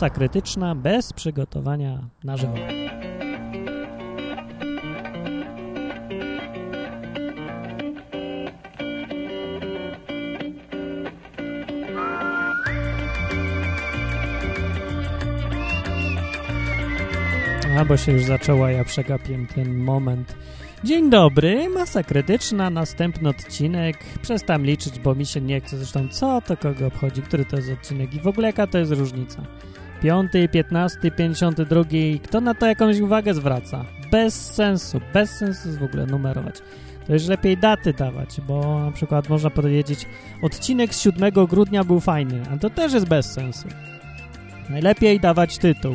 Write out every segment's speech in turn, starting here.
masa krytyczna bez przygotowania na żywo. A, bo się już zaczęła, ja przegapiłem ten moment. Dzień dobry, masa krytyczna, następny odcinek. Przestałem liczyć, bo mi się nie chce. Zresztą co to kogo obchodzi, który to jest odcinek i w ogóle jaka to jest różnica. Piąty, piętnasty, pięćdziesiąty drugi. Kto na to jakąś uwagę zwraca? Bez sensu, bez sensu w ogóle numerować. To już lepiej daty dawać, bo na przykład można powiedzieć odcinek z 7 grudnia był fajny, a to też jest bez sensu. Najlepiej dawać tytuł.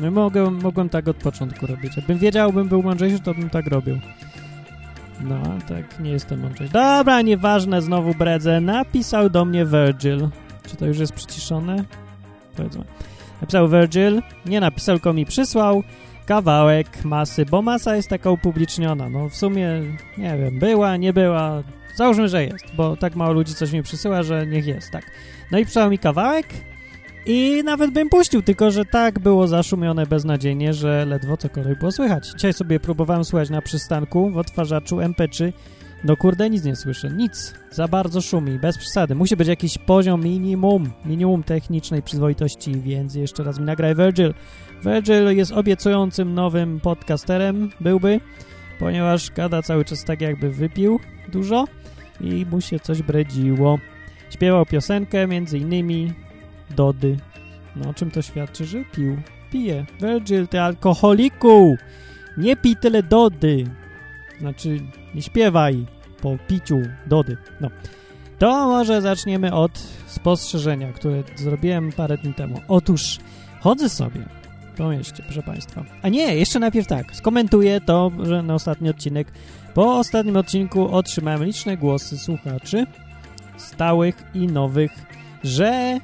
No mogłem, mogłem tak od początku robić. Jakbym wiedział, bym był mądrzejszy, to bym tak robił. No, tak nie jestem mądrzejszy. Dobra, nieważne, znowu bredzę. Napisał do mnie Virgil. Czy to już jest przyciszone? Powiedzmy. Napisał Virgil, nie napisał, tylko mi przysłał kawałek masy, bo masa jest taka upubliczniona. No w sumie, nie wiem, była, nie była. Załóżmy, że jest, bo tak mało ludzi coś mi przysyła, że niech jest, tak. No i przysłał mi kawałek i nawet bym puścił, tylko że tak było zaszumione beznadziejnie, że ledwo cokolwiek było słychać. Dzisiaj sobie próbowałem słuchać na przystanku w odtwarzaczu MP3. No kurde, nic nie słyszę. Nic. Za bardzo szumi. Bez przesady. Musi być jakiś poziom minimum. Minimum technicznej przyzwoitości, więc jeszcze raz mi nagraj Virgil. Virgil jest obiecującym nowym podcasterem, byłby, ponieważ gada cały czas tak jakby wypił dużo i mu się coś bredziło. Śpiewał piosenkę, między innymi Dody. No o czym to świadczy, że pił? Pije. Virgil, ty alkoholiku! Nie pij tyle Dody. Znaczy, nie śpiewaj po piciu Dody. No. To może zaczniemy od spostrzeżenia, które zrobiłem parę dni temu. Otóż chodzę sobie po mieście, proszę Państwa. A nie, jeszcze najpierw tak. Skomentuję to, że na ostatni odcinek. Po ostatnim odcinku otrzymałem liczne głosy słuchaczy, stałych i nowych, że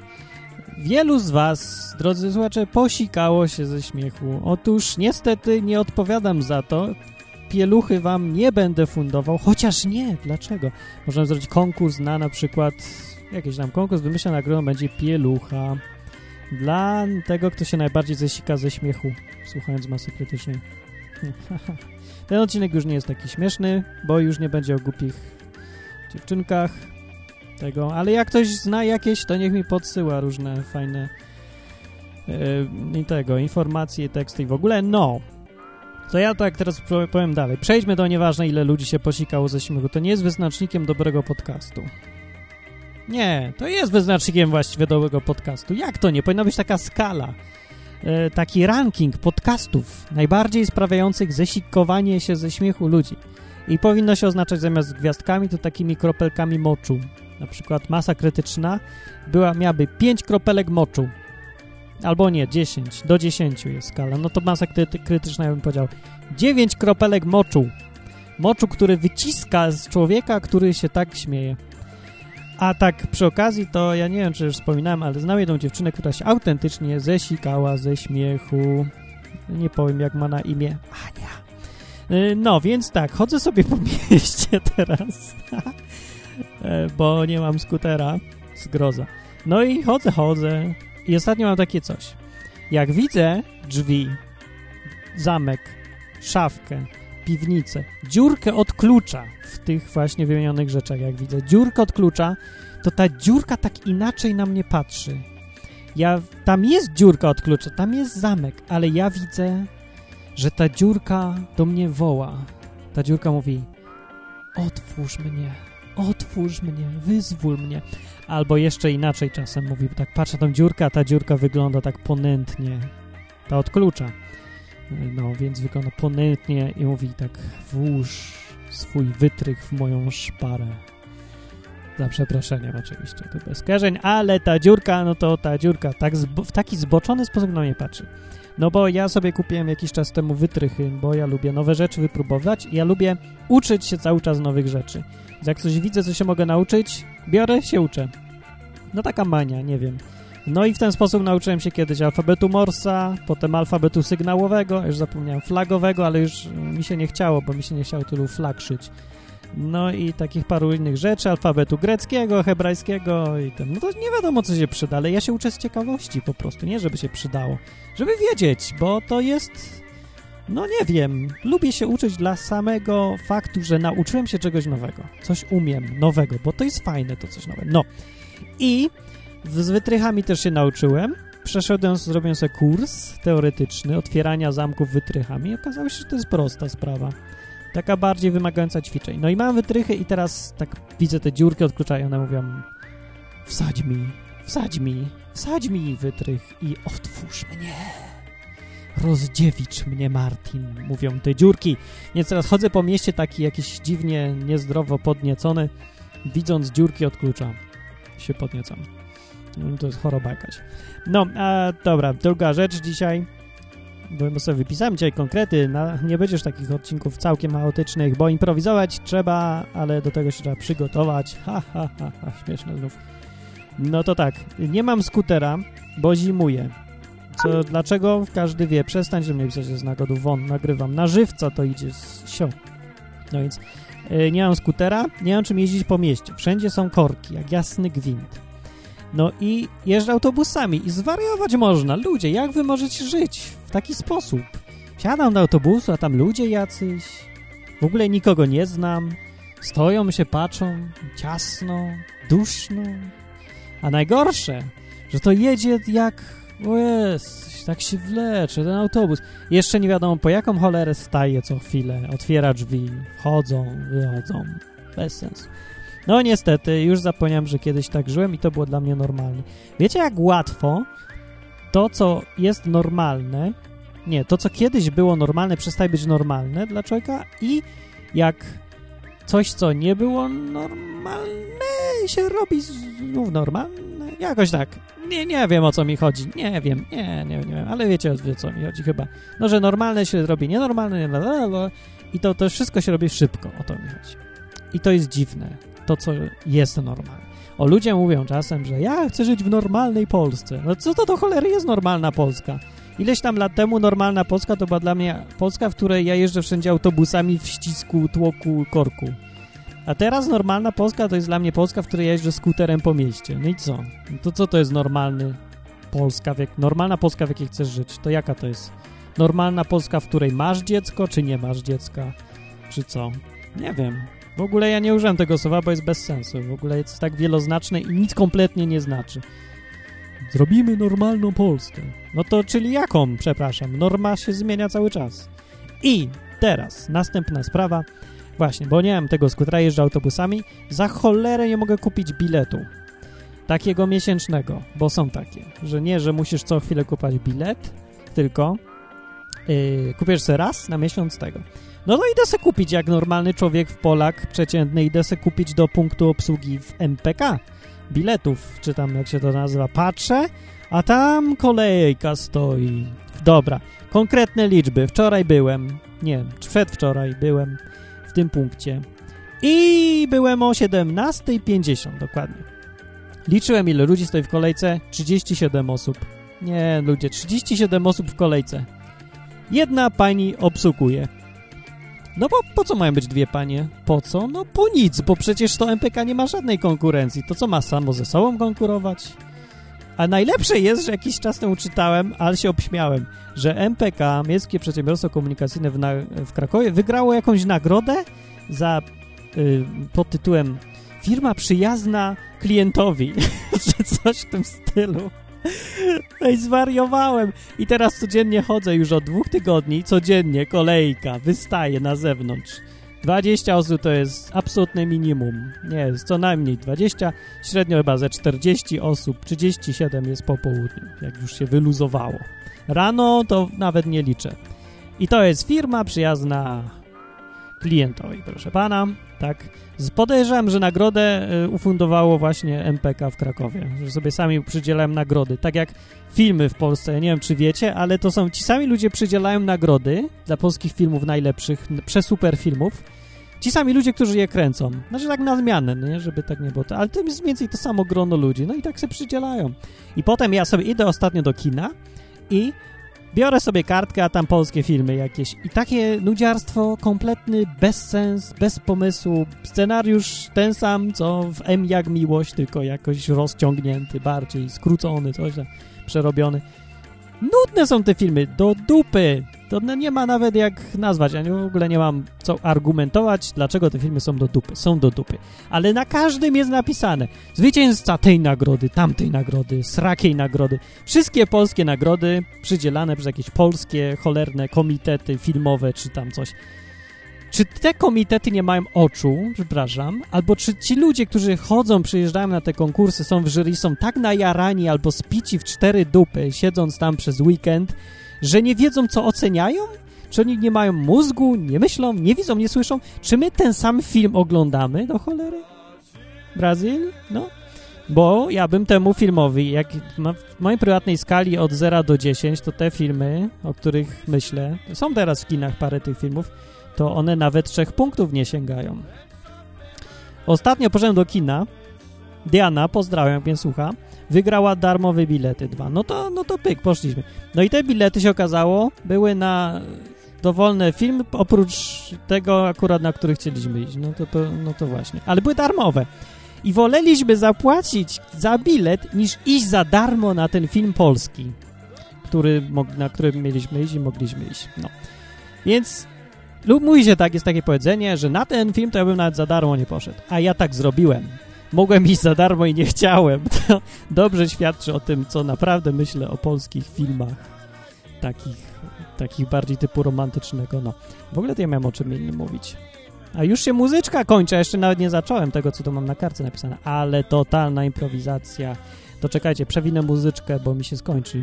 Wielu z Was, drodzy słuchacze, posikało się ze śmiechu. Otóż niestety nie odpowiadam za to. Pieluchy Wam nie będę fundował, chociaż nie. Dlaczego? Możemy zrobić konkurs na na przykład, jakiś tam konkurs, wymyślę nagrodą będzie pielucha. Dla tego, kto się najbardziej zesika ze śmiechu, słuchając masy krytycznej. Ten odcinek już nie jest taki śmieszny, bo już nie będzie o głupich dziewczynkach, tego, ale jak ktoś zna jakieś, to niech mi podsyła różne fajne yy, tego, informacje, teksty i w ogóle, no. To ja tak teraz powiem dalej. Przejdźmy do nieważne, ile ludzi się posikało ze śmiechu. To nie jest wyznacznikiem dobrego podcastu. Nie, to jest wyznacznikiem właściwie dobrego podcastu. Jak to nie? Powinna być taka skala. Yy, taki ranking podcastów najbardziej sprawiających zesikowanie się ze śmiechu ludzi. I powinno się oznaczać zamiast gwiazdkami, to takimi kropelkami moczu na przykład masa krytyczna była, miałaby 5 kropelek moczu, albo nie, 10, do 10 jest skala, no to masa krytyczna, ja bym powiedział, 9 kropelek moczu, moczu, który wyciska z człowieka, który się tak śmieje. A tak przy okazji, to ja nie wiem, czy już wspominałem, ale znam jedną dziewczynę, która się autentycznie zesikała ze śmiechu. Nie powiem, jak ma na imię. Ania. Y, no, więc tak, chodzę sobie po mieście teraz. E, bo nie mam skutera. Zgroza. No i chodzę, chodzę i ostatnio mam takie coś. Jak widzę drzwi, zamek, szafkę, piwnicę, dziurkę od klucza w tych właśnie wymienionych rzeczach, jak widzę dziurkę od klucza, to ta dziurka tak inaczej na mnie patrzy. Ja, tam jest dziurka od klucza, tam jest zamek, ale ja widzę, że ta dziurka do mnie woła. Ta dziurka mówi, otwórz mnie otwórz mnie, wyzwól mnie. Albo jeszcze inaczej czasem mówi, tak patrzę tą dziurkę, a ta dziurka wygląda tak ponętnie. Ta od klucza. No, więc wygląda ponętnie i mówi tak, włóż swój wytrych w moją szparę. Za przeproszeniem oczywiście, to bez skażeń, ale ta dziurka, no to ta dziurka tak w taki zboczony sposób na mnie patrzy. No bo ja sobie kupiłem jakiś czas temu wytrychy, bo ja lubię nowe rzeczy wypróbować i ja lubię uczyć się cały czas nowych rzeczy. Jak coś widzę, co się mogę nauczyć, biorę, się uczę. No taka mania, nie wiem. No i w ten sposób nauczyłem się kiedyś alfabetu Morsa, potem alfabetu sygnałowego, już zapomniałem flagowego, ale już mi się nie chciało, bo mi się nie chciało tylu flag szyć. no i takich paru innych rzeczy, alfabetu greckiego, hebrajskiego i ten. No to nie wiadomo, co się przyda, ale ja się uczę z ciekawości po prostu, nie żeby się przydało, żeby wiedzieć, bo to jest, no nie wiem, lubię się uczyć dla samego faktu, że nauczyłem się czegoś nowego, coś umiem nowego, bo to jest fajne to coś nowego. No i z wytrychami też się nauczyłem, przeszedłem, zrobiłem sobie kurs teoretyczny otwierania zamków wytrychami okazało się, że to jest prosta sprawa. Taka bardziej wymagająca ćwiczeń. No i mam wytrychy i teraz tak widzę te dziurki od klucza i one mówią wsadź mi, wsadź mi, wsadź mi wytrych i otwórz mnie. Rozdziewicz mnie, Martin, mówią te dziurki. Więc teraz chodzę po mieście taki jakiś dziwnie, niezdrowo podniecony, widząc dziurki od klucza. Się podniecam. No, to jest choroba jakaś. No, a, dobra, druga rzecz dzisiaj bo sobie wypisałem dzisiaj konkrety, na, nie będziesz takich odcinków całkiem chaotycznych, bo improwizować trzeba, ale do tego się trzeba przygotować. Ha, ha, ha, ha, śmieszne znów. No to tak, nie mam skutera, bo zimuję. Co, dlaczego? Każdy wie. Przestań, że mnie pisać z nagodu won, nagrywam. Na żywca to idzie z sio. No więc yy, nie mam skutera, nie mam czym jeździć po mieście. Wszędzie są korki, jak jasny gwint. No i jeżdżę autobusami i zwariować można. Ludzie, jak wy możecie żyć w taki sposób? Siadam do autobusu, a tam ludzie jacyś. W ogóle nikogo nie znam. Stoją się, patrzą. Ciasno, duszno. A najgorsze, że to jedzie jak... O jest, tak się wlecze ten autobus. Jeszcze nie wiadomo po jaką cholerę staje co chwilę. Otwiera drzwi, chodzą, wychodzą. Bez sensu. No niestety, już zapomniałem, że kiedyś tak żyłem i to było dla mnie normalne. Wiecie, jak łatwo to, co jest normalne, nie, to, co kiedyś było normalne, przestaje być normalne dla człowieka i jak coś, co nie było normalne, się robi znów normalne. Jakoś tak. Nie, nie wiem, o co mi chodzi. Nie wiem, nie, nie, nie wiem, ale wiecie, o co mi chodzi chyba. No, że normalne się robi nienormalne, i to, to wszystko się robi szybko, o to mi chodzi. I to jest dziwne to, co jest normalne. O, ludzie mówią czasem, że ja chcę żyć w normalnej Polsce. No co to do cholery jest normalna Polska? Ileś tam lat temu normalna Polska to była dla mnie Polska, w której ja jeżdżę wszędzie autobusami w ścisku, tłoku, korku. A teraz normalna Polska to jest dla mnie Polska, w której jeżdżę skuterem po mieście. No i co? To co to jest normalny Polska, w normalna Polska, w jakiej chcesz żyć? To jaka to jest? Normalna Polska, w której masz dziecko, czy nie masz dziecka? Czy co? Nie wiem. W ogóle ja nie użyłem tego słowa, bo jest bez sensu. W ogóle jest tak wieloznaczne i nic kompletnie nie znaczy. Zrobimy normalną Polskę. No to czyli jaką, przepraszam? Norma się zmienia cały czas. I teraz następna sprawa. Właśnie, bo nie mam tego skutera, jeżdżę autobusami. Za cholerę nie mogę kupić biletu. Takiego miesięcznego, bo są takie, że nie, że musisz co chwilę kupować bilet, tylko yy, kupisz sobie raz na miesiąc tego. No to idę kupić jak normalny człowiek w Polak przeciętny, idę se kupić do punktu obsługi w MPK biletów, czy tam jak się to nazywa. Patrzę, a tam kolejka stoi. Dobra, konkretne liczby. Wczoraj byłem, nie, przedwczoraj byłem tym punkcie i byłem o 17.50 dokładnie. Liczyłem ile ludzi stoi w kolejce, 37 osób. Nie, ludzie, 37 osób w kolejce. Jedna pani obsługuje. No bo po co mają być dwie panie? Po co? No po nic, bo przecież to MPK nie ma żadnej konkurencji. To co ma samo ze sobą konkurować? A najlepsze jest, że jakiś czas temu czytałem, ale się obśmiałem, że MPK, Miejskie Przedsiębiorstwo Komunikacyjne w, w Krakowie, wygrało jakąś nagrodę za y, pod tytułem Firma przyjazna klientowi, czy coś w tym stylu. No i zwariowałem. I teraz codziennie chodzę już od dwóch tygodni, codziennie kolejka wystaje na zewnątrz. 20 osób to jest absolutne minimum. Nie, jest co najmniej 20, średnio chyba ze 40 osób, 37 jest po południu, jak już się wyluzowało. Rano to nawet nie liczę. I to jest firma przyjazna klientowi, proszę pana. Tak. Podejrzewam, że nagrodę y, ufundowało właśnie MPK w Krakowie, że sobie sami przydzielałem nagrody. Tak jak filmy w Polsce, ja nie wiem czy wiecie, ale to są ci sami ludzie przydzielają nagrody dla polskich filmów najlepszych, przesuper filmów. Ci sami ludzie, którzy je kręcą. Znaczy tak na zmianę, nie? żeby tak nie było. Ale to jest mniej więcej to samo grono ludzi. No i tak sobie przydzielają. I potem ja sobie idę ostatnio do kina i biorę sobie kartkę, a tam polskie filmy jakieś i takie nudziarstwo, kompletny bezsens, bez pomysłu, scenariusz ten sam, co w M jak miłość, tylko jakoś rozciągnięty, bardziej skrócony, coś tam, przerobiony. Nudne są te filmy, do dupy. To nie ma nawet jak nazwać, ja w ogóle nie mam co argumentować, dlaczego te filmy są do dupy. Są do dupy. Ale na każdym jest napisane zwycięzca tej nagrody, tamtej nagrody, srakiej nagrody. Wszystkie polskie nagrody przydzielane przez jakieś polskie, cholerne komitety filmowe czy tam coś. Czy te komitety nie mają oczu, przepraszam, albo czy ci ludzie, którzy chodzą, przyjeżdżają na te konkursy, są w jury, są tak najarani albo spici w cztery dupy, siedząc tam przez weekend, że nie wiedzą, co oceniają? Czy oni nie mają mózgu, nie myślą, nie widzą, nie słyszą? Czy my ten sam film oglądamy do cholery? Brazylii? No. Bo ja bym temu filmowi, jak w mojej prywatnej skali od 0 do 10, to te filmy, o których myślę, są teraz w kinach parę tych filmów, to one nawet trzech punktów nie sięgają. Ostatnio poszedłem do kina. Diana, pozdrawiam, mnie słucha, wygrała darmowe bilety dwa. No to, no to pyk, poszliśmy. No i te bilety się okazało, były na dowolny film, oprócz tego akurat, na który chcieliśmy iść. No to, no to właśnie. Ale były darmowe. I woleliśmy zapłacić za bilet, niż iść za darmo na ten film polski, który, na który mieliśmy iść i mogliśmy iść. No. Więc lub mówi się tak, jest takie powiedzenie, że na ten film to ja bym nawet za darmo nie poszedł. A ja tak zrobiłem. Mogłem iść za darmo i nie chciałem. To dobrze świadczy o tym, co naprawdę myślę o polskich filmach. Takich, takich bardziej typu romantycznego. No, w ogóle to ja miałem o czym innym mówić. A już się muzyczka kończy, jeszcze nawet nie zacząłem tego, co tu mam na kartce napisane. Ale totalna improwizacja. To czekajcie, przewinę muzyczkę, bo mi się skończy.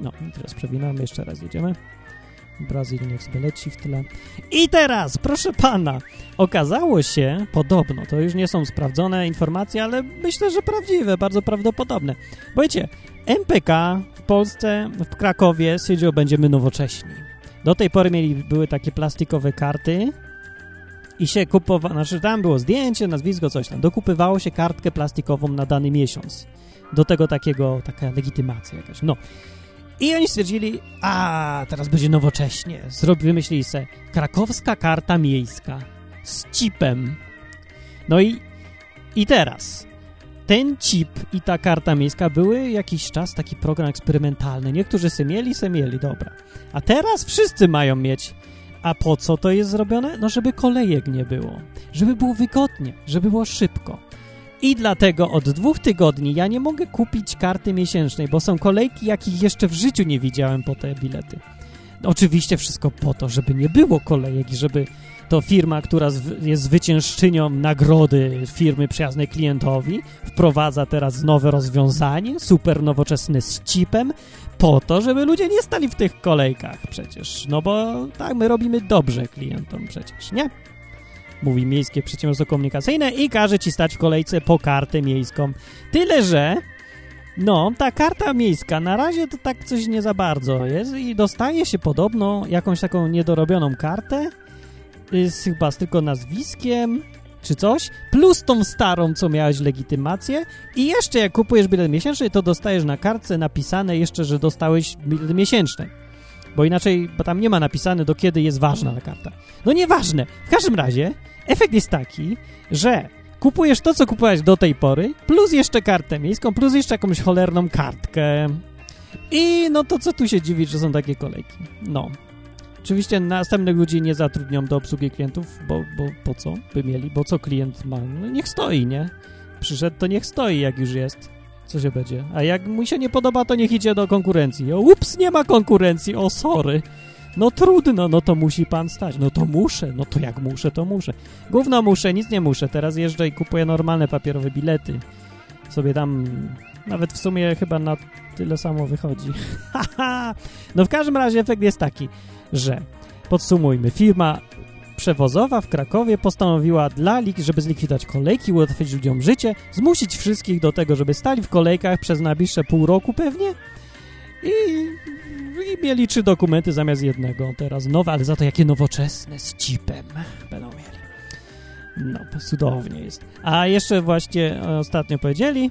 No, teraz przewinam, jeszcze raz jedziemy. Brazylii niech sobie leci w tyle. I teraz, proszę pana, okazało się, podobno, to już nie są sprawdzone informacje, ale myślę, że prawdziwe, bardzo prawdopodobne. Bo wiecie, MPK w Polsce, w Krakowie stwierdziło, będziemy nowocześni. Do tej pory mieli, były takie plastikowe karty i się kupowało, znaczy tam było zdjęcie, nazwisko, coś tam. Dokupywało się kartkę plastikową na dany miesiąc. Do tego takiego, taka legitymacja jakaś. No. I oni stwierdzili, a teraz będzie nowocześnie. Zrobi, wymyślili se krakowska karta miejska z chipem. No i, i teraz ten chip i ta karta miejska były jakiś czas taki program eksperymentalny. Niektórzy se mieli, se mieli, dobra. A teraz wszyscy mają mieć. A po co to jest zrobione? No, żeby kolejek nie było. Żeby było wygodnie, żeby było szybko. I dlatego od dwóch tygodni ja nie mogę kupić karty miesięcznej, bo są kolejki, jakich jeszcze w życiu nie widziałem po te bilety. Oczywiście wszystko po to, żeby nie było kolejek i żeby to firma, która jest zwyciężczynią nagrody firmy przyjaznej klientowi, wprowadza teraz nowe rozwiązanie, super nowoczesne z chipem, po to, żeby ludzie nie stali w tych kolejkach przecież. No bo tak, my robimy dobrze klientom przecież, nie? Mówi Miejskie Przedsiębiorstwo Komunikacyjne i każe ci stać w kolejce po kartę miejską. Tyle, że no, ta karta miejska na razie to tak coś nie za bardzo jest i dostaje się podobno jakąś taką niedorobioną kartę z chyba z tylko nazwiskiem czy coś, plus tą starą, co miałeś legitymację i jeszcze jak kupujesz bilet miesięczny, to dostajesz na kartce napisane jeszcze, że dostałeś bilet miesięczny. Bo inaczej, bo tam nie ma napisane, do kiedy jest ważna ta karta. No nieważne. W każdym razie efekt jest taki, że kupujesz to, co kupowałeś do tej pory, plus jeszcze kartę miejską, plus jeszcze jakąś cholerną kartkę. I no to co tu się dziwić, że są takie kolejki. No. Oczywiście następnych ludzi nie zatrudnią do obsługi klientów, bo, bo po co by mieli, bo co klient ma? No niech stoi, nie? Przyszedł, to niech stoi, jak już jest. Co się będzie? A jak mu się nie podoba, to niech idzie do konkurencji. O, ups, nie ma konkurencji, o sorry. No trudno, no to musi pan stać. No to muszę, no to jak muszę, to muszę. Gówno muszę, nic nie muszę. Teraz jeżdżę i kupuję normalne papierowe bilety. Sobie tam nawet w sumie chyba na tyle samo wychodzi. no w każdym razie efekt jest taki, że podsumujmy. Firma przewozowa w Krakowie postanowiła dla żeby zlikwidować kolejki, ułatwić ludziom życie, zmusić wszystkich do tego, żeby stali w kolejkach przez najbliższe pół roku pewnie i, i mieli trzy dokumenty zamiast jednego. Teraz nowe, ale za to jakie nowoczesne, z chipem będą mieli. No, cudownie jest. A jeszcze właśnie ostatnio powiedzieli,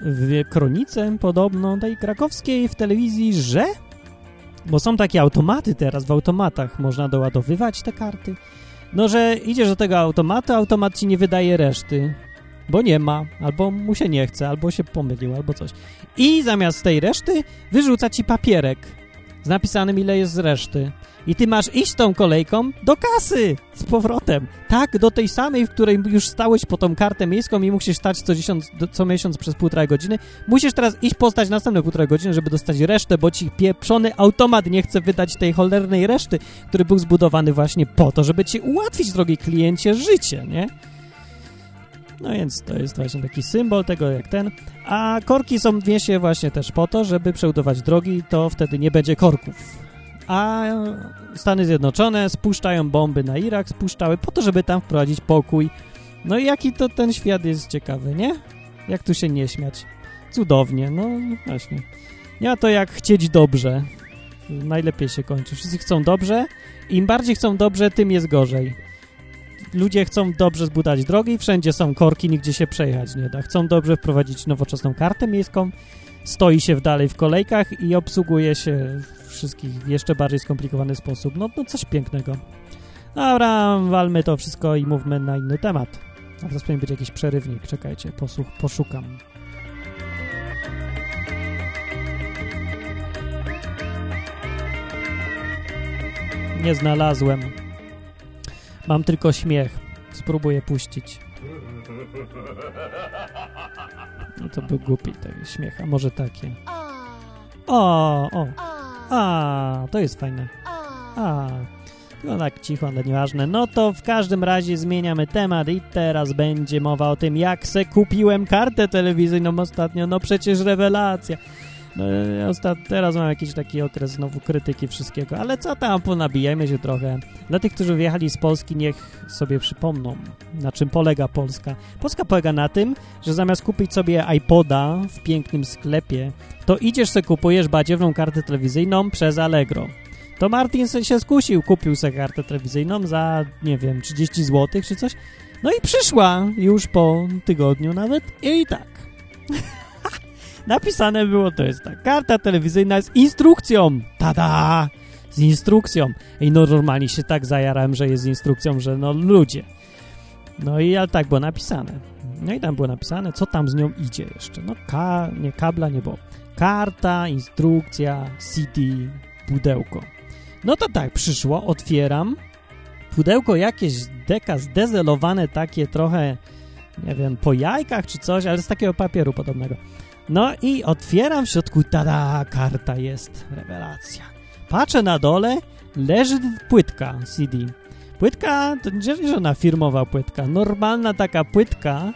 w kronice podobno tej krakowskiej w telewizji, że bo są takie automaty teraz, w automatach można doładowywać te karty, no że idziesz do tego automatu, automat ci nie wydaje reszty, bo nie ma, albo mu się nie chce, albo się pomylił, albo coś. I zamiast tej reszty wyrzuca ci papierek z napisanym ile jest z reszty. I ty masz iść tą kolejką do kasy z powrotem. Tak, do tej samej, w której już stałeś po tą kartę miejską i musisz stać co, co miesiąc przez półtorej godziny. Musisz teraz iść postać następne półtorej godziny, żeby dostać resztę, bo ci pieprzony automat nie chce wydać tej cholernej reszty, który był zbudowany właśnie po to, żeby ci ułatwić, drogi kliencie, życie, nie? No więc to jest właśnie taki symbol tego jak ten. A korki są w właśnie też po to, żeby przebudować drogi, to wtedy nie będzie korków. A Stany Zjednoczone spuszczają bomby na Irak, spuszczały po to, żeby tam wprowadzić pokój. No i jaki to ten świat jest ciekawy, nie? Jak tu się nie śmiać? Cudownie, no właśnie. Ja to jak chcieć dobrze. Najlepiej się kończy. Wszyscy chcą dobrze. Im bardziej chcą dobrze, tym jest gorzej ludzie chcą dobrze zbudować drogi, wszędzie są korki, nigdzie się przejechać nie da. Chcą dobrze wprowadzić nowoczesną kartę miejską, stoi się w dalej w kolejkach i obsługuje się wszystkich w jeszcze bardziej skomplikowany sposób. No, no coś pięknego. Dobra, walmy to wszystko i mówmy na inny temat. A teraz powinien być jakiś przerywnik. Czekajcie, posłuch, poszukam. Nie znalazłem. Mam tylko śmiech. Spróbuję puścić. No to był głupi ten śmiech, a może takie. O, o. A, to jest fajne. A, no tak cicho, ale nieważne. No to w każdym razie zmieniamy temat i teraz będzie mowa o tym, jak se kupiłem kartę telewizyjną ostatnio. No przecież rewelacja. No, ostat... Teraz mam jakiś taki okres znowu krytyki wszystkiego, ale co tam, ponabijajmy się trochę. Dla tych, którzy wyjechali z Polski, niech sobie przypomną, na czym polega Polska. Polska polega na tym, że zamiast kupić sobie iPoda w pięknym sklepie, to idziesz sobie kupujesz badziewną kartę telewizyjną przez Allegro. To Martin się skusił, kupił sobie kartę telewizyjną za, nie wiem, 30 zł czy coś. No i przyszła już po tygodniu nawet i tak. Napisane było, to jest tak, karta telewizyjna z instrukcją. Tada! Z instrukcją. I no normalnie się tak zajarałem, że jest z instrukcją, że no ludzie. No i ale tak było napisane. No i tam było napisane, co tam z nią idzie jeszcze. No ka nie kabla nie było. Karta, instrukcja, CD, pudełko. No to tak, przyszło, otwieram. Pudełko jakieś deka zdezelowane, takie trochę, nie wiem, po jajkach czy coś, ale z takiego papieru podobnego. No i otwieram w środku, tada, karta jest, rewelacja. Patrzę na dole, leży płytka CD. Płytka, to nie żona firmowa płytka, normalna taka płytka,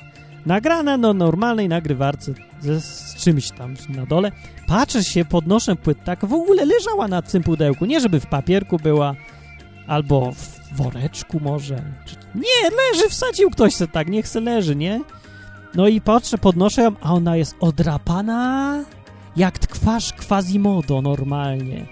nagrana no normalnej nagrywarce ze, z czymś tam na dole. Patrzę się, podnoszę płytę, tak w ogóle leżała na tym pudełku, nie żeby w papierku była, albo w woreczku może. Nie, leży, wsadził ktoś se tak, niech se leży, nie? No i patrzę, podnoszę ją, a ona jest odrapana jak twarz Quasimodo normalnie.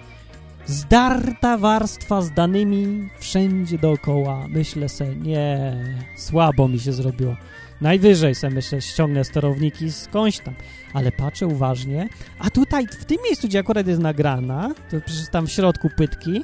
Zdarta warstwa z danymi wszędzie dookoła. Myślę se, nie, słabo mi się zrobiło. Najwyżej se myślę, ściągnę sterowniki skądś tam. Ale patrzę uważnie, a tutaj, w tym miejscu, gdzie akurat jest nagrana, to przecież tam w środku pytki,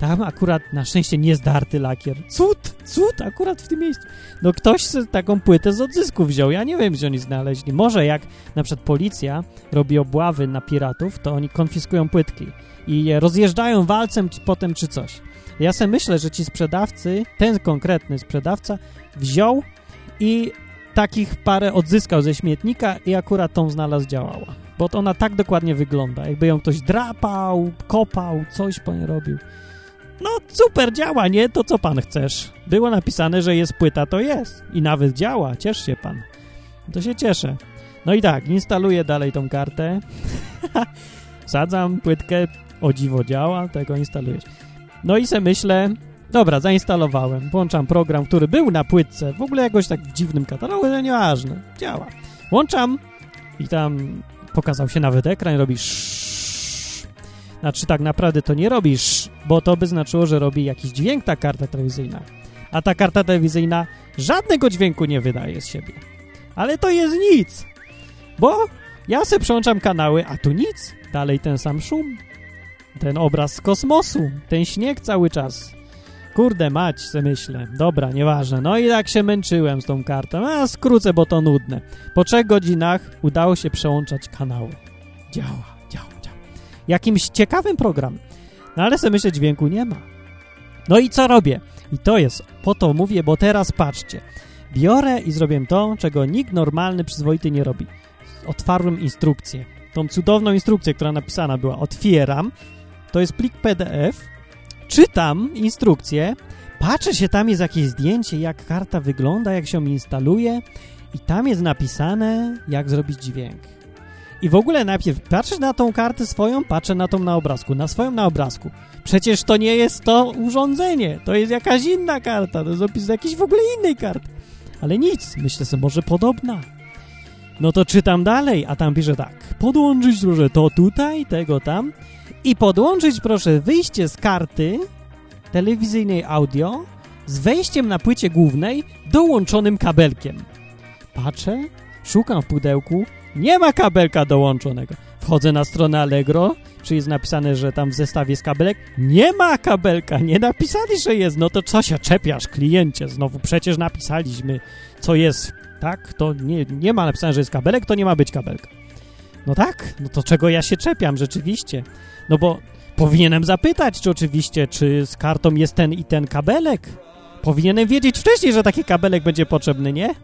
tam akurat na szczęście nie zdarty lakier. Cud, cud, akurat w tym miejscu. No ktoś taką płytę z odzysku wziął. Ja nie wiem, gdzie oni znaleźli. Może jak na przykład policja robi obławy na piratów, to oni konfiskują płytki i je rozjeżdżają walcem potem czy coś. Ja sobie myślę, że ci sprzedawcy, ten konkretny sprzedawca wziął i takich parę odzyskał ze śmietnika i akurat tą znalazł działała. Bo ona tak dokładnie wygląda. Jakby ją ktoś drapał, kopał, coś po nie robił. No super, działa, nie? To co pan chcesz? Było napisane, że jest płyta, to jest. I nawet działa, ciesz się pan. To się cieszę. No i tak, instaluję dalej tą kartę. Sadzam płytkę, o dziwo działa, tego instalujesz. No i se myślę, dobra, zainstalowałem. Włączam program, który był na płytce, w ogóle jakoś tak w dziwnym katalogu, ale nieważne, działa. Włączam i tam pokazał się nawet ekran, robi znaczy tak naprawdę to nie robisz, bo to by znaczyło, że robi jakiś dźwięk ta karta telewizyjna. A ta karta telewizyjna żadnego dźwięku nie wydaje z siebie. Ale to jest nic, bo Ja se przełączam kanały, a tu nic. Dalej ten sam szum. Ten obraz z kosmosu. Ten śnieg cały czas. Kurde mać, se myślę. Dobra, nieważne. No i tak się męczyłem z tą kartą. A skrócę, bo to nudne. Po trzech godzinach udało się przełączać kanały. Działa. Jakimś ciekawym programem. No ale se myślę, dźwięku nie ma. No i co robię? I to jest, po to mówię, bo teraz patrzcie. Biorę i zrobię to, czego nikt normalny, przyzwoity nie robi. Otwarłem instrukcję. Tą cudowną instrukcję, która napisana była. Otwieram. To jest plik PDF. Czytam instrukcję. Patrzę się, tam jest jakieś zdjęcie, jak karta wygląda, jak się instaluje. I tam jest napisane, jak zrobić dźwięk. I w ogóle najpierw patrzę na tą kartę swoją, patrzę na tą na obrazku, na swoją na obrazku. Przecież to nie jest to urządzenie, to jest jakaś inna karta, to jest opis jakiejś w ogóle innej karty. Ale nic, myślę sobie, może podobna. No to czytam dalej, a tam pisze tak. Podłączyć proszę to tutaj, tego tam i podłączyć proszę wyjście z karty telewizyjnej audio z wejściem na płycie głównej dołączonym kabelkiem. Patrzę, szukam w pudełku, nie ma kabelka dołączonego. Wchodzę na stronę Allegro, czy jest napisane, że tam w zestawie jest kabelek? Nie ma kabelka, nie napisali, że jest. No to co się czepiasz, kliencie? Znowu przecież napisaliśmy, co jest, tak? To nie, nie ma napisane, że jest kabelek, to nie ma być kabelka. No tak, no to czego ja się czepiam rzeczywiście? No bo powinienem zapytać, czy oczywiście, czy z kartą jest ten i ten kabelek. Powinienem wiedzieć wcześniej, że taki kabelek będzie potrzebny, nie?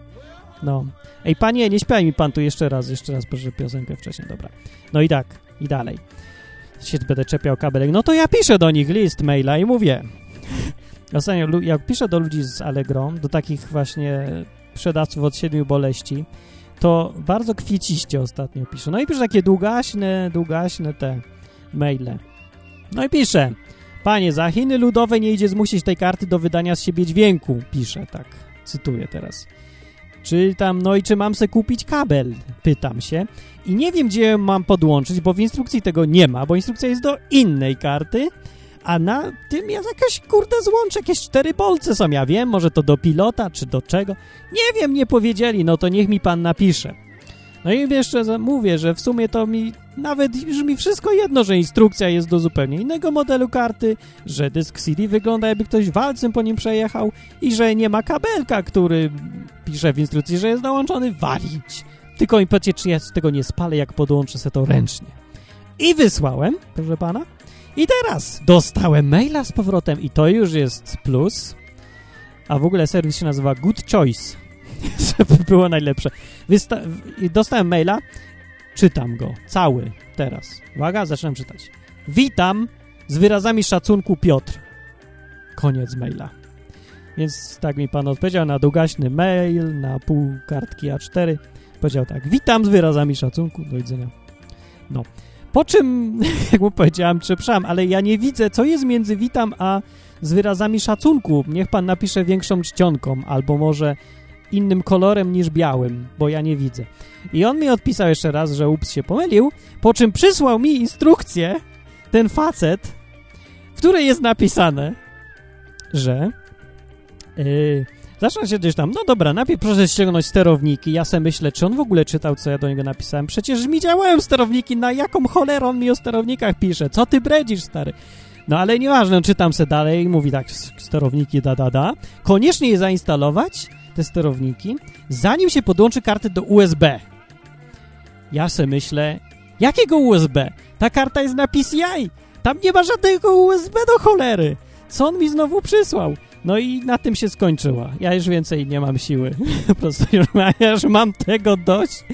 No. Ej, panie, nie śpiewaj mi pan tu jeszcze raz, jeszcze raz proszę piosenkę wcześniej, dobra. No i tak, i dalej. Się będę czepiał kabelek. No to ja piszę do nich list maila i mówię. Ostatnio, jak piszę do ludzi z Allegro, do takich właśnie sprzedawców od siedmiu boleści, to bardzo kwieciście ostatnio piszę. No i piszę takie długaśne, długaśne te maile. No i piszę. Panie, za Chiny ludowe nie idzie zmusić tej karty do wydania z siebie dźwięku. Piszę tak. Cytuję teraz. Czy tam, no i czy mam se kupić kabel? Pytam się. I nie wiem, gdzie mam podłączyć, bo w instrukcji tego nie ma, bo instrukcja jest do innej karty, a na tym jest jakaś, kurde, złącze, jakieś cztery bolce są, ja wiem, może to do pilota, czy do czego. Nie wiem, nie powiedzieli, no to niech mi pan napisze. No i jeszcze mówię, że w sumie to mi nawet już mi wszystko jedno, że instrukcja jest do zupełnie innego modelu karty, że dysk CD wygląda jakby ktoś walcem po nim przejechał i że nie ma kabelka, który pisze w instrukcji, że jest dołączony, walić. Tylko mi powiedzcie, czy ja tego nie spalę, jak podłączę sobie to ręcznie. I wysłałem, proszę pana. I teraz dostałem maila z powrotem i to już jest plus. A w ogóle serwis się nazywa Good Choice, żeby było najlepsze. Wysta dostałem maila, czytam go, cały, teraz. Uwaga, zaczynam czytać. Witam z wyrazami szacunku Piotr. Koniec maila. Więc tak mi pan odpowiedział na długaśny mail, na pół kartki A4. Powiedział tak, witam z wyrazami szacunku, do widzenia. No. Po czym, jak mu powiedziałem, przepraszam, ale ja nie widzę, co jest między witam a z wyrazami szacunku. Niech pan napisze większą czcionką, albo może innym kolorem niż białym, bo ja nie widzę. I on mi odpisał jeszcze raz, że ups się pomylił, po czym przysłał mi instrukcję, ten facet, w której jest napisane, że yy, zaczyna się gdzieś tam, no dobra, najpierw proszę ściągnąć sterowniki, ja sobie myślę, czy on w ogóle czytał, co ja do niego napisałem, przecież mi działają sterowniki, na jaką cholerą on mi o sterownikach pisze, co ty bredzisz, stary? No ale nieważne, czytam se dalej, mówi tak, sterowniki da da da, koniecznie je zainstalować, te sterowniki, zanim się podłączy kartę do USB. Ja se myślę, jakiego USB? Ta karta jest na PCI, tam nie ma żadnego USB do cholery. Co on mi znowu przysłał? No i na tym się skończyła. Ja już więcej nie mam siły. po prostu już, ja już mam tego dość.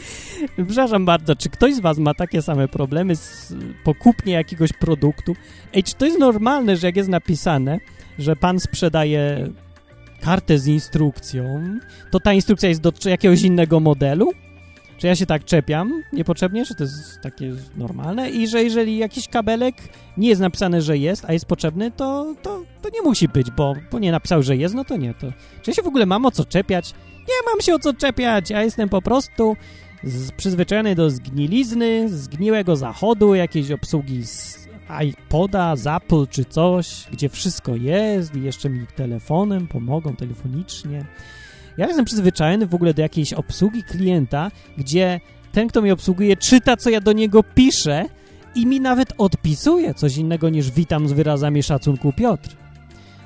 Przepraszam bardzo, czy ktoś z was ma takie same problemy z pokupnie jakiegoś produktu? Ej, czy to jest normalne, że jak jest napisane, że pan sprzedaje kartę z instrukcją, to ta instrukcja jest do jakiegoś innego modelu? Czy ja się tak czepiam niepotrzebnie, że to jest takie normalne i że jeżeli jakiś kabelek nie jest napisane, że jest, a jest potrzebny, to, to, to nie musi być, bo, bo nie napisał, że jest, no to nie. To, czy ja się w ogóle mam o co czepiać? Nie mam się o co czepiać, ja jestem po prostu przyzwyczajony do zgnilizny, zgniłego zachodu, jakiejś obsługi z iPoda, z Apple czy coś, gdzie wszystko jest i jeszcze mi telefonem pomogą, telefonicznie. Ja jestem przyzwyczajony w ogóle do jakiejś obsługi klienta, gdzie ten, kto mnie obsługuje, czyta, co ja do niego piszę i mi nawet odpisuje coś innego niż witam z wyrazami szacunku Piotr.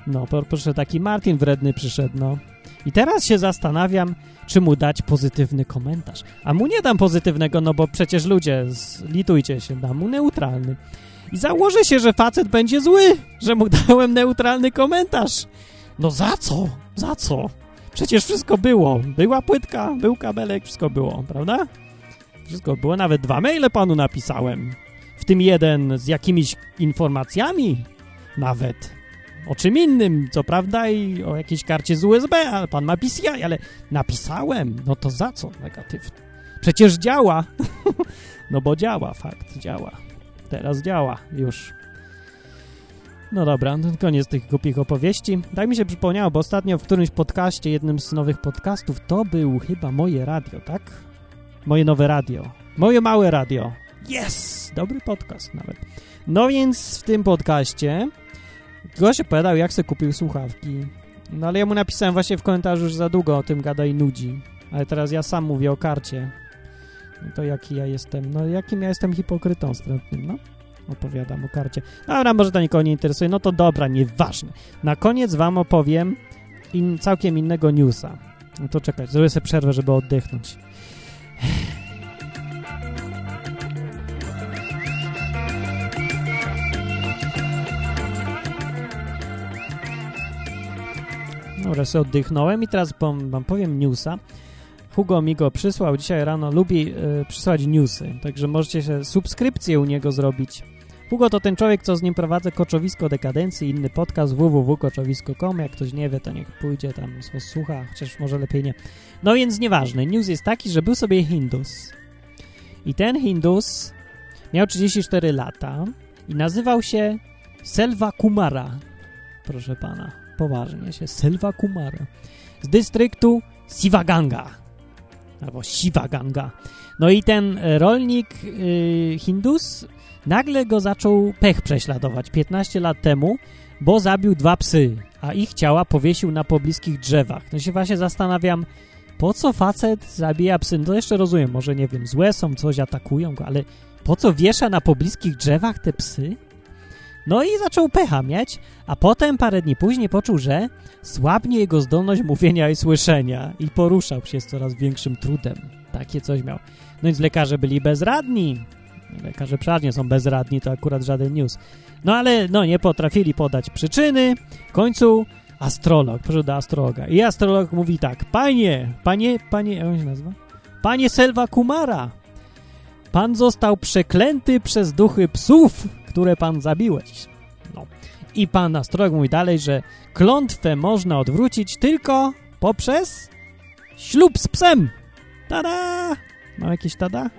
No, proszę, taki Martin wredny przyszedł, no. I teraz się zastanawiam, czy mu dać pozytywny komentarz. A mu nie dam pozytywnego, no bo przecież ludzie, zlitujcie się, dam mu neutralny. I założę się, że facet będzie zły, że mu dałem neutralny komentarz. No za co? Za co? Przecież wszystko było. Była płytka, był kabelek, wszystko było, prawda? Wszystko było, nawet dwa maile panu napisałem. W tym jeden z jakimiś informacjami nawet. O czym innym, co prawda, i o jakiejś karcie z USB, ale pan ma PCI, ale napisałem. No to za co negatywnie? Przecież działa. no bo działa, fakt, działa. Teraz działa, już. No dobra, to koniec tych głupich opowieści. Tak mi się przypomniało, bo ostatnio w którymś podcaście, jednym z nowych podcastów, to był chyba moje radio, tak? Moje nowe radio. Moje małe radio. Yes! Dobry podcast nawet. No więc w tym podcaście gość opowiadał, jak sobie kupił słuchawki. No ale ja mu napisałem właśnie w komentarzu, że za długo o tym gada i nudzi. Ale teraz ja sam mówię o karcie. To jaki ja jestem, no jakim ja jestem hipokrytą strętnym, no. Opowiadam o karcie. Dobra, może to nikogo nie interesuje, no to dobra, nieważne. Na koniec wam opowiem in, całkiem innego newsa. No to czekać, zrobię sobie przerwę, żeby oddychnąć. Dobra, sobie oddychnąłem i teraz wam powiem newsa. Hugo mi go przysłał dzisiaj rano, lubi y, przysłać newsy, także możecie się subskrypcję u niego zrobić. Hugo to ten człowiek, co z nim prowadzę Koczowisko Dekadencji, inny podcast www.koczowisko.com. Jak ktoś nie wie, to niech pójdzie tam, słucha, chociaż może lepiej nie. No więc nieważne, news jest taki, że był sobie Hindus. I ten Hindus miał 34 lata i nazywał się Selva Kumara. Proszę pana, poważnie się, Selva Kumara. Z dystryktu Sivaganga albo Sivaganga. No i ten e, rolnik y, Hindus nagle go zaczął pech prześladować 15 lat temu, bo zabił dwa psy, a ich ciała powiesił na pobliskich drzewach. No się właśnie zastanawiam, po co facet zabija psy? No to jeszcze rozumiem, może nie wiem, złe są, coś atakują go, ale po co wiesza na pobliskich drzewach te psy? No i zaczął pecha mieć, a potem parę dni później poczuł, że słabnie jego zdolność mówienia i słyszenia i poruszał się z coraz większym trudem. Takie coś miał. No więc lekarze byli bezradni. Lekarze przeważnie są bezradni, to akurat żaden news. No ale no nie potrafili podać przyczyny. W końcu astrolog, proszę do astrologa. I astrolog mówi tak, panie, panie, panie, jak on się nazywa? Panie Selva Kumara, pan został przeklęty przez duchy psów, które pan zabiłeś. No. I pan astrolog mówi dalej, że klątwę można odwrócić tylko poprzez ślub z psem. Tada! Mamy jakieś tada?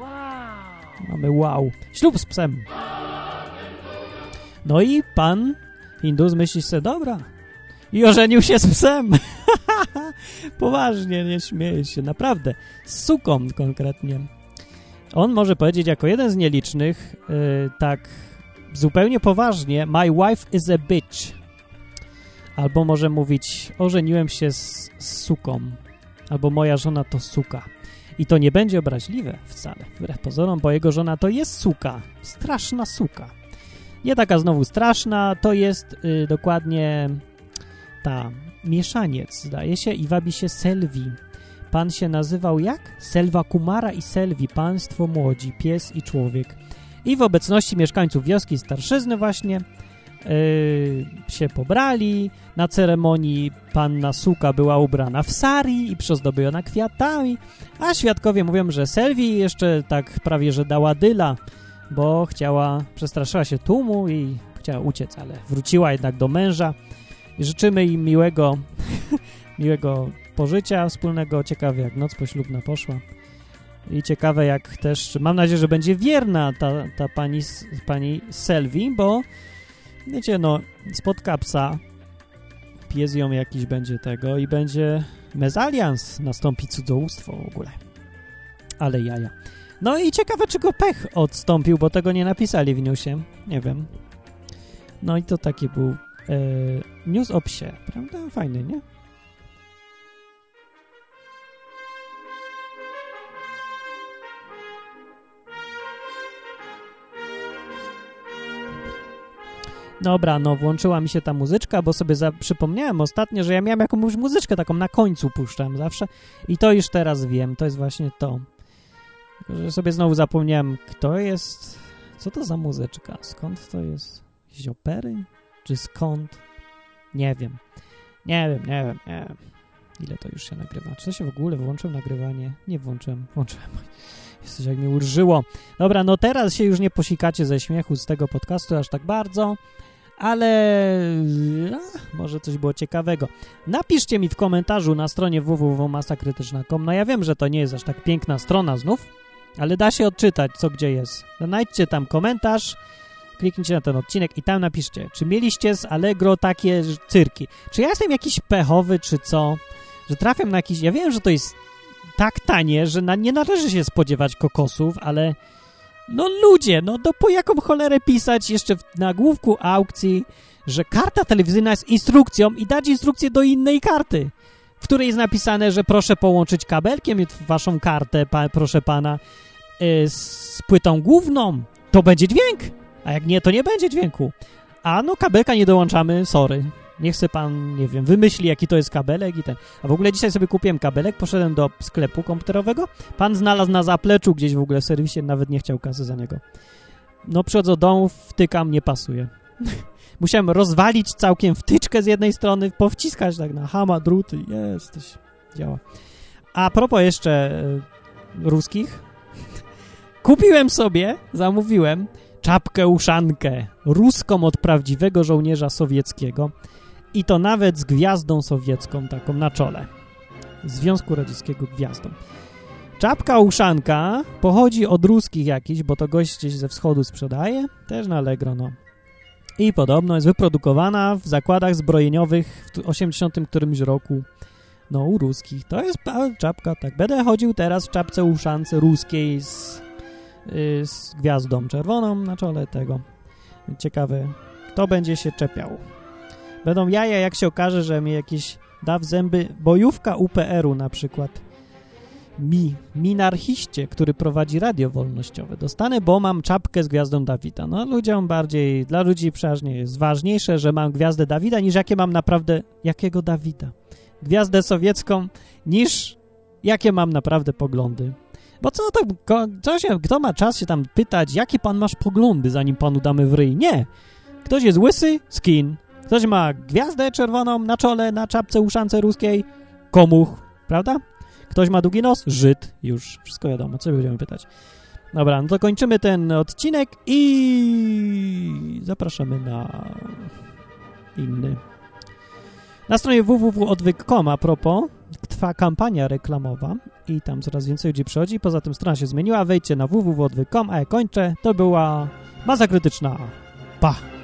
Mamy wow. Ślub z psem. No i pan Hindus myśli sobie, dobra. I ożenił się z psem. Poważnie, nie śmieje się. Naprawdę. Z suką konkretnie. On może powiedzieć jako jeden z nielicznych, yy, tak zupełnie poważnie, my wife is a bitch. Albo może mówić, ożeniłem się z, z suką. Albo moja żona to suka. I to nie będzie obraźliwe wcale, wbrew pozorom, bo jego żona to jest suka. Straszna suka. Nie taka znowu straszna, to jest y, dokładnie ta mieszaniec, zdaje się, i wabi się Selvi. Pan się nazywał jak? Selva Kumara i Selvi, państwo młodzi, pies i człowiek. I w obecności mieszkańców wioski starszyzny właśnie yy, się pobrali. Na ceremonii panna Suka była ubrana w sari i przyozdobiona kwiatami, a świadkowie mówią, że Selvi jeszcze tak prawie, że dała dyla, bo chciała, przestraszyła się tłumu i chciała uciec, ale wróciła jednak do męża. I życzymy im miłego, miłego pożycia wspólnego. Ciekawe jak noc poślubna poszła. I ciekawe jak też, mam nadzieję, że będzie wierna ta, ta pani, pani Selvi, bo wiecie, no, spotka psa, pies ją jakiś będzie tego i będzie mezalians, nastąpi cudzołóstwo w ogóle. Ale jaja. No i ciekawe, czy go pech odstąpił, bo tego nie napisali w newsie. Nie wiem. No i to taki był e, news o psie, prawda? Fajny, nie? Dobra, no włączyła mi się ta muzyczka, bo sobie za, przypomniałem ostatnio, że ja miałem jakąś muzyczkę taką na końcu puszczam zawsze i to już teraz wiem, to jest właśnie to. Że sobie znowu zapomniałem, kto jest, co to za muzyczka, skąd to jest, jakieś opery, czy skąd, nie wiem, nie wiem, nie wiem, nie wiem, ile to już się nagrywa, czy to się w ogóle włączyłem nagrywanie, nie włączyłem, włączyłem, Jesteś jak mnie urżyło. Dobra, no teraz się już nie posikacie ze śmiechu z tego podcastu aż tak bardzo, ale a, może coś było ciekawego. Napiszcie mi w komentarzu na stronie www.masakrytyczna.com. No ja wiem, że to nie jest aż tak piękna strona znów, ale da się odczytać, co gdzie jest. Znajdźcie tam komentarz, kliknijcie na ten odcinek i tam napiszcie, czy mieliście z Allegro takie cyrki. Czy ja jestem jakiś pechowy, czy co? Że trafiam na jakiś... Ja wiem, że to jest tak tanie, że na, nie należy się spodziewać kokosów, ale no ludzie, no to po jaką cholerę pisać jeszcze w nagłówku aukcji, że karta telewizyjna jest instrukcją i dać instrukcję do innej karty, w której jest napisane, że proszę połączyć kabelkiem waszą kartę, pa, proszę pana, yy, z płytą główną, to będzie dźwięk, a jak nie, to nie będzie dźwięku. A no kabelka nie dołączamy, sorry. Niech se pan, nie wiem, wymyśli, jaki to jest kabelek i ten. A w ogóle dzisiaj sobie kupiłem kabelek, poszedłem do sklepu komputerowego. Pan znalazł na zapleczu gdzieś w ogóle w serwisie, nawet nie chciał kasy za niego. No przychodzę do domu, wtykam, nie pasuje. Musiałem rozwalić całkiem wtyczkę z jednej strony, powciskać tak na hama, druty, jesteś, działa. A propos jeszcze y, ruskich, kupiłem sobie, zamówiłem czapkę uszankę ruską od prawdziwego żołnierza sowieckiego i to nawet z gwiazdą sowiecką taką na czole. Związku Radzieckiego gwiazdą. Czapka uszanka pochodzi od ruskich jakichś, bo to gość gdzieś ze wschodu sprzedaje, też na Allegro, no. I podobno jest wyprodukowana w zakładach zbrojeniowych w 80 którymś roku, no u ruskich. To jest czapka, tak. Będę chodził teraz w czapce uszance ruskiej z, yy, z gwiazdą czerwoną na czole tego. Ciekawe, kto będzie się czepiał. Będą jaja, jak się okaże, że mi jakieś da w zęby bojówka UPR-u na przykład. Mi, minarchiście, który prowadzi radio wolnościowe. Dostanę, bo mam czapkę z gwiazdą Dawida. No ludziom bardziej, dla ludzi przeważnie jest ważniejsze, że mam gwiazdę Dawida, niż jakie mam naprawdę, jakiego Dawida? Gwiazdę sowiecką, niż jakie mam naprawdę poglądy. Bo co to, co się, kto ma czas się tam pytać, jakie pan masz poglądy, zanim panu damy w ryj? Nie. Ktoś jest łysy? Skin. Ktoś ma gwiazdę czerwoną na czole, na czapce uszance ruskiej? Komuch, prawda? Ktoś ma długi nos? Żyd. Już wszystko wiadomo, co będziemy pytać. Dobra, no to kończymy ten odcinek i zapraszamy na inny. Na stronie www.odwyk.com a propos trwa kampania reklamowa i tam coraz więcej ludzi przychodzi. Poza tym strona się zmieniła. Wejdźcie na www.odwyk.com, a ja kończę. To była masa krytyczna. Pa!